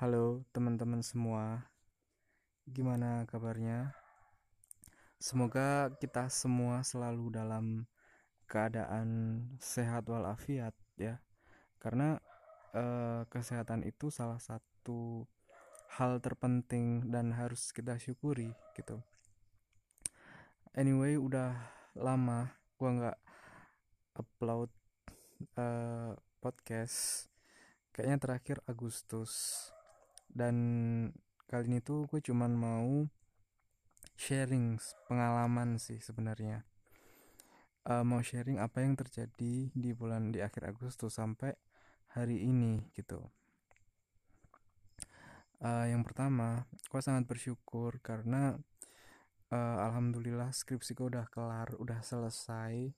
Halo teman-teman semua, gimana kabarnya? Semoga kita semua selalu dalam keadaan sehat walafiat ya, karena eh, kesehatan itu salah satu hal terpenting dan harus kita syukuri gitu. Anyway, udah lama gua nggak upload eh, podcast, kayaknya terakhir Agustus dan kali ini tuh gue cuman mau sharing pengalaman sih sebenarnya. Uh, mau sharing apa yang terjadi di bulan di akhir Agustus sampai hari ini gitu. Uh, yang pertama gue sangat bersyukur karena uh, alhamdulillah skripsi gue udah kelar udah selesai.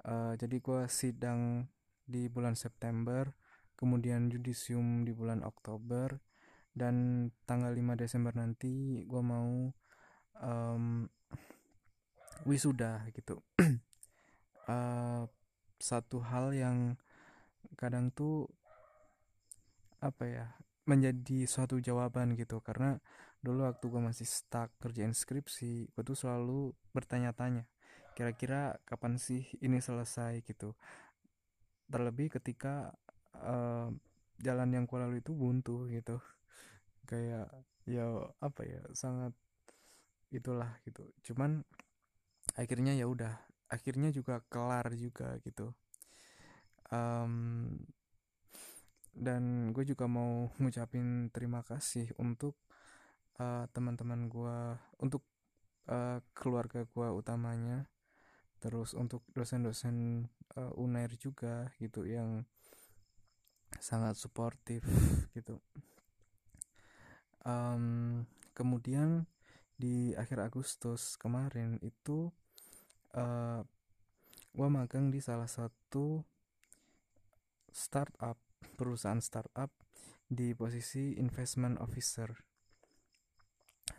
Uh, jadi gue sidang di bulan September kemudian judisium di bulan Oktober dan tanggal 5 Desember nanti gue mau um, wisuda gitu. Uh, satu hal yang kadang tuh apa ya menjadi suatu jawaban gitu. Karena dulu waktu gue masih stuck kerjain skripsi gue tuh selalu bertanya-tanya kira-kira kapan sih ini selesai? gitu. Terlebih ketika uh, jalan yang gue lalui itu buntu gitu kayak ya apa ya sangat itulah gitu. Cuman akhirnya ya udah akhirnya juga kelar juga gitu. Um, dan gue juga mau ngucapin terima kasih untuk uh, teman-teman gue untuk uh, keluarga gue utamanya. Terus untuk dosen-dosen uh, unair juga gitu yang sangat suportif gitu um, kemudian di akhir Agustus kemarin itu uh, eh, gue magang di salah satu startup perusahaan startup di posisi investment officer.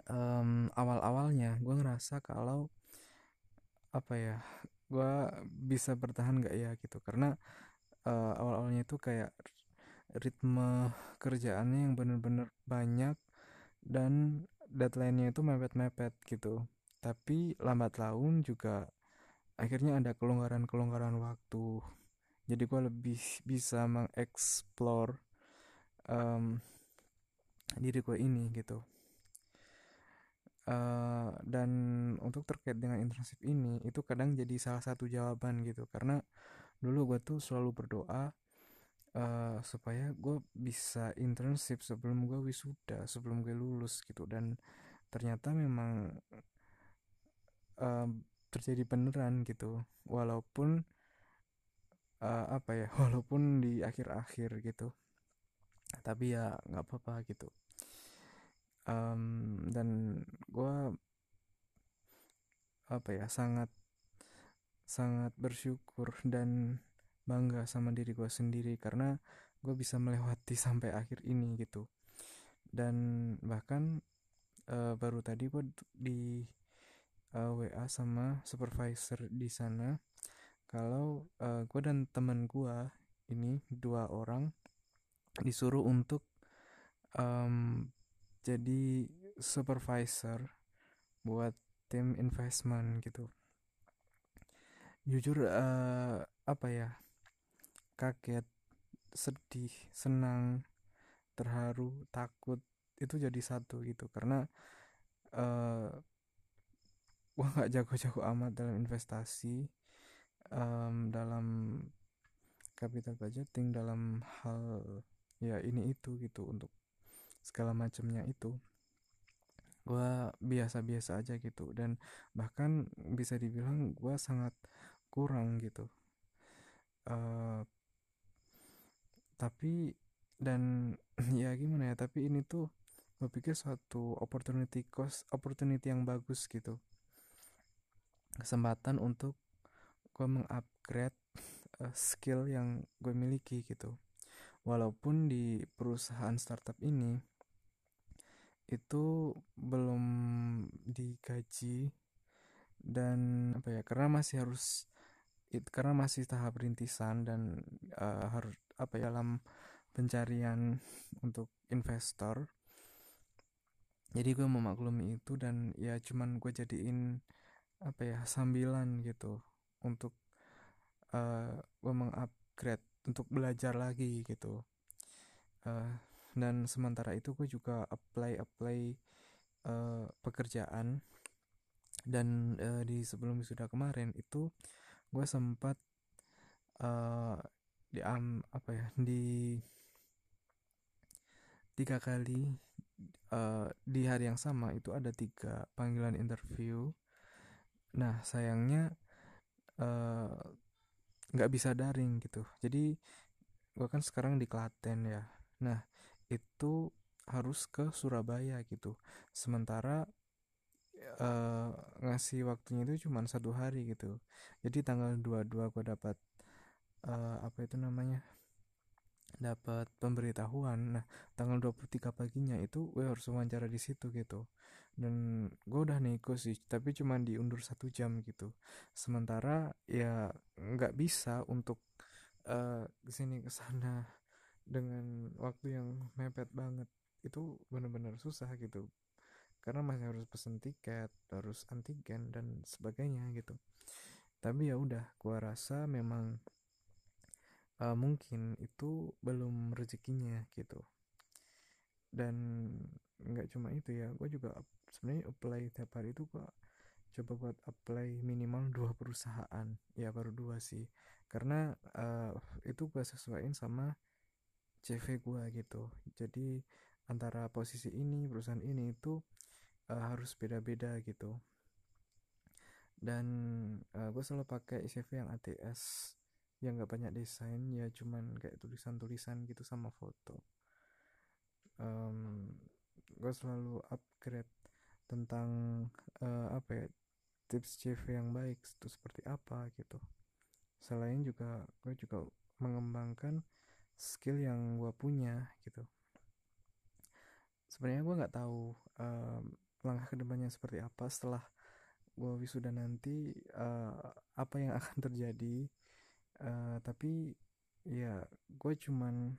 Um, awal-awalnya gue ngerasa kalau apa ya gue bisa bertahan gak ya gitu. Karena uh, awal-awalnya itu kayak ritme kerjaannya yang bener-bener banyak dan deadline-nya itu mepet-mepet gitu. Tapi lambat laun juga akhirnya ada kelonggaran-kelonggaran waktu. Jadi gue lebih bisa mengeksplor um, diri gue ini gitu. Uh, dan untuk terkait dengan internship ini itu kadang jadi salah satu jawaban gitu. Karena dulu gue tuh selalu berdoa uh, supaya gue bisa internship sebelum gue wisuda sebelum gue lulus gitu. Dan ternyata memang uh, terjadi beneran gitu. Walaupun uh, apa ya walaupun di akhir-akhir gitu. Tapi ya nggak apa-apa gitu. Um, dan gue apa ya sangat sangat bersyukur dan bangga sama diri gue sendiri karena gue bisa melewati sampai akhir ini gitu. Dan bahkan uh, baru tadi gue di uh, eh, WA sama supervisor di sana kalau uh, eh, gue dan temen gue ini dua orang disuruh untuk um, jadi supervisor buat tim investment gitu. Jujur uh, apa ya kaget sedih senang terharu takut itu jadi satu gitu. Karena uh, gua nggak jago-jago amat dalam investasi um, dalam capital budgeting dalam hal ya ini itu gitu untuk segala macamnya itu. Gue biasa-biasa aja gitu. Dan bahkan bisa dibilang gue sangat kurang gitu. Uh, tapi dan ya gimana ya tapi ini tuh gue pikir suatu opportunity cost opportunity yang bagus gitu. Kesempatan untuk gue mengupgrade uh, skill yang gue miliki gitu. Walaupun di perusahaan startup ini itu belum digaji dan apa ya karena masih harus it, karena masih tahap rintisan dan uh, harus apa ya dalam pencarian untuk investor. Jadi gue memaklumi itu dan ya cuman gue jadiin apa ya sambilan gitu untuk uh, gue mengupgrade untuk belajar lagi gitu. Uh, dan sementara itu gue juga apply apply uh, pekerjaan. Dan uh, di sebelum sudah kemarin itu gue sempat uh, di um, apa ya di tiga kali uh, di hari yang sama itu ada tiga panggilan interview. Nah sayangnya nggak uh, bisa daring gitu. Jadi gue kan sekarang di Klaten ya. Nah itu harus ke Surabaya gitu. Sementara uh, ngasih waktunya itu cuma satu hari gitu. Jadi tanggal 22 gue dapat uh, apa itu namanya dapat pemberitahuan. Nah tanggal 23 paginya itu gue harus wawancara di situ gitu. Dan gue udah nego sih tapi cuma diundur satu jam gitu. Sementara ya nggak bisa untuk uh, ke sini ke sana dengan waktu yang mepet banget. Itu benar-benar susah gitu. Karena masih harus pesen tiket harus antigen dan sebagainya gitu. Tapi ya udah gua rasa memang uh, mungkin itu belum rezekinya gitu. Dan nggak cuma itu ya gue juga sebenarnya apply tiap hari itu gua coba buat apply minimal dua perusahaan. Ya baru dua sih. Karena uh, itu gue sesuaiin sama CV gue gitu. Jadi antara posisi ini perusahaan ini itu uh, harus beda-beda gitu. Dan uh, gue selalu pakai CV yang ATS yang gak banyak desain ya cuman kayak tulisan-tulisan gitu sama foto. Um, gue selalu upgrade tentang uh, apa ya tips CV yang baik itu seperti apa gitu. Selain juga gue juga mengembangkan skill yang gue punya gitu. Sebenarnya gue nggak tahu um, langkah ke depannya seperti apa setelah gue wisuda nanti uh, apa yang akan terjadi uh, tapi ya gue cuman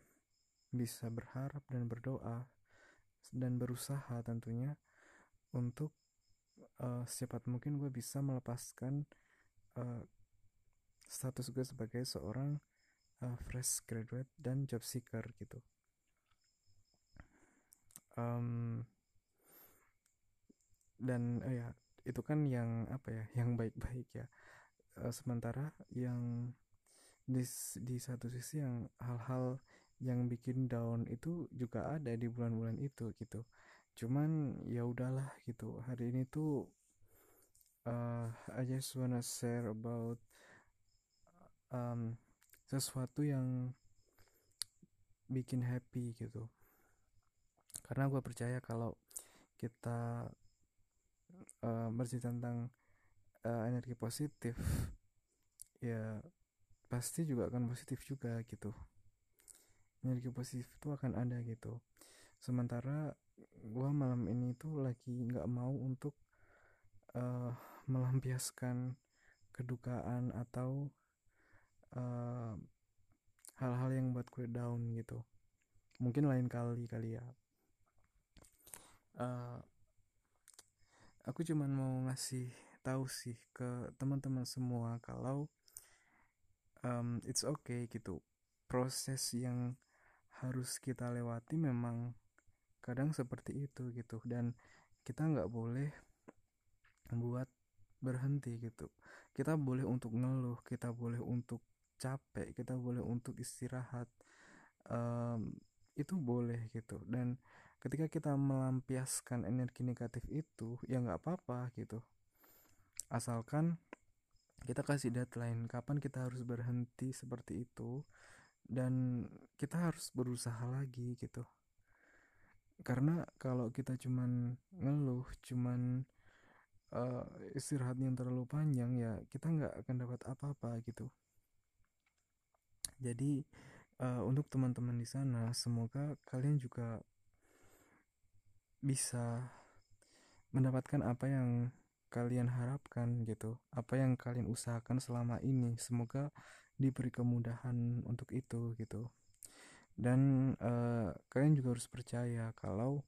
bisa berharap dan berdoa dan berusaha tentunya untuk uh, secepat mungkin gue bisa melepaskan uh, status gue sebagai seorang uh, fresh graduate dan job seeker gitu. Um, dan uh, ya itu kan yang apa ya yang baik-baik ya. Uh, sementara yang di di satu sisi yang hal-hal yang bikin down itu juga ada di bulan-bulan itu gitu. Cuman ya udahlah gitu. Hari ini tuh uh, I just wanna share about um, sesuatu yang bikin happy gitu. Karena gue percaya kalau kita uh, bersih tentang uh, energi positif ya pasti juga akan positif juga gitu. Energi positif itu akan ada gitu. Sementara gue malam ini tuh lagi nggak mau untuk uh, melampiaskan kedukaan atau eh, hal-hal yang buat gue down gitu. Mungkin lain kali kali ya. Uh, aku cuman mau ngasih tahu sih ke teman-teman semua kalau um, it's okay gitu. Proses yang harus kita lewati memang kadang seperti itu gitu. Dan kita nggak boleh buat berhenti gitu. Kita boleh untuk ngeluh kita boleh untuk capek kita boleh untuk istirahat. Um, itu boleh gitu. Dan ketika kita melampiaskan energi negatif itu ya nggak apa-apa gitu. Asalkan kita kasih deadline kapan kita harus berhenti seperti itu dan kita harus berusaha lagi gitu. Karena kalau kita cuman ngeluh cuman uh, istirahat yang terlalu panjang ya kita nggak akan dapat apa-apa gitu. Jadi uh, untuk teman-teman di sana semoga kalian juga bisa mendapatkan apa yang kalian harapkan gitu. Apa yang kalian usahakan selama ini semoga diberi kemudahan untuk itu gitu. Dan uh, kalian juga harus percaya kalau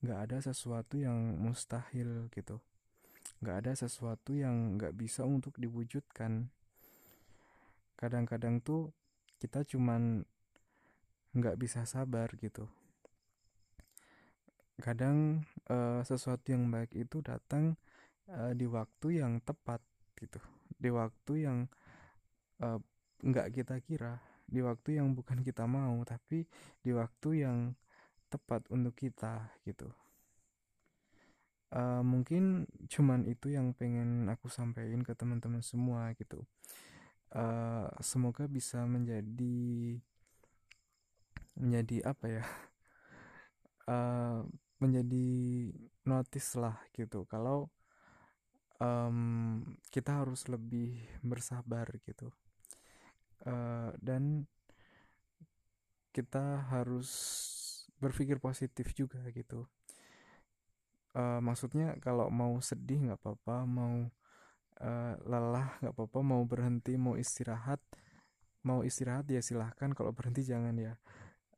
nggak ada sesuatu yang mustahil gitu. Nggak ada sesuatu yang nggak bisa untuk diwujudkan. Kadang-kadang tuh kita cuman nggak bisa sabar gitu. Kadang uh, sesuatu yang baik itu datang uh, di waktu yang tepat gitu. Di waktu yang uh, nggak kita kira. Di waktu yang bukan kita mau tapi di waktu yang tepat untuk kita gitu. Uh, mungkin cuman itu yang pengen aku sampaikan ke teman-teman semua gitu. Uh, semoga bisa menjadi menjadi apa ya? Uh, menjadi notice lah gitu. Kalau um, kita harus lebih bersabar gitu. Uh, dan kita harus berpikir positif juga gitu. Uh, maksudnya kalau mau sedih nggak apa-apa mau uh, lelah nggak apa-apa mau berhenti mau istirahat mau istirahat ya silahkan kalau berhenti jangan ya.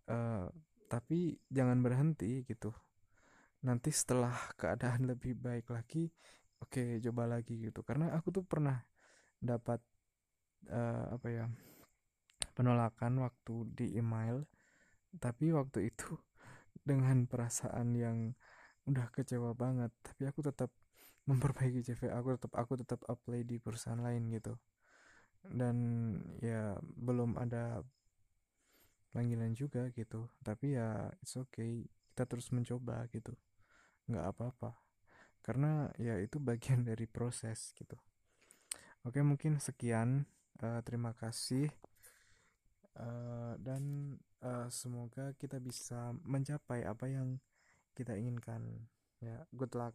Uh, tapi jangan berhenti gitu. Nanti setelah keadaan lebih baik lagi oke coba lagi gitu. Karena aku tuh pernah dapat uh, apa ya penolakan waktu di email. Tapi waktu itu dengan perasaan yang udah kecewa banget. Tapi aku tetap memperbaiki CV aku tetap aku tetap apply di perusahaan lain gitu. Dan ya belum ada panggilan juga gitu. Tapi ya it's okay. Kita terus mencoba gitu. Nggak apa-apa karena ya itu bagian dari proses gitu. Oke mungkin sekian uh, terima kasih. Uh, dan uh, semoga kita bisa mencapai apa yang kita inginkan. Ya good luck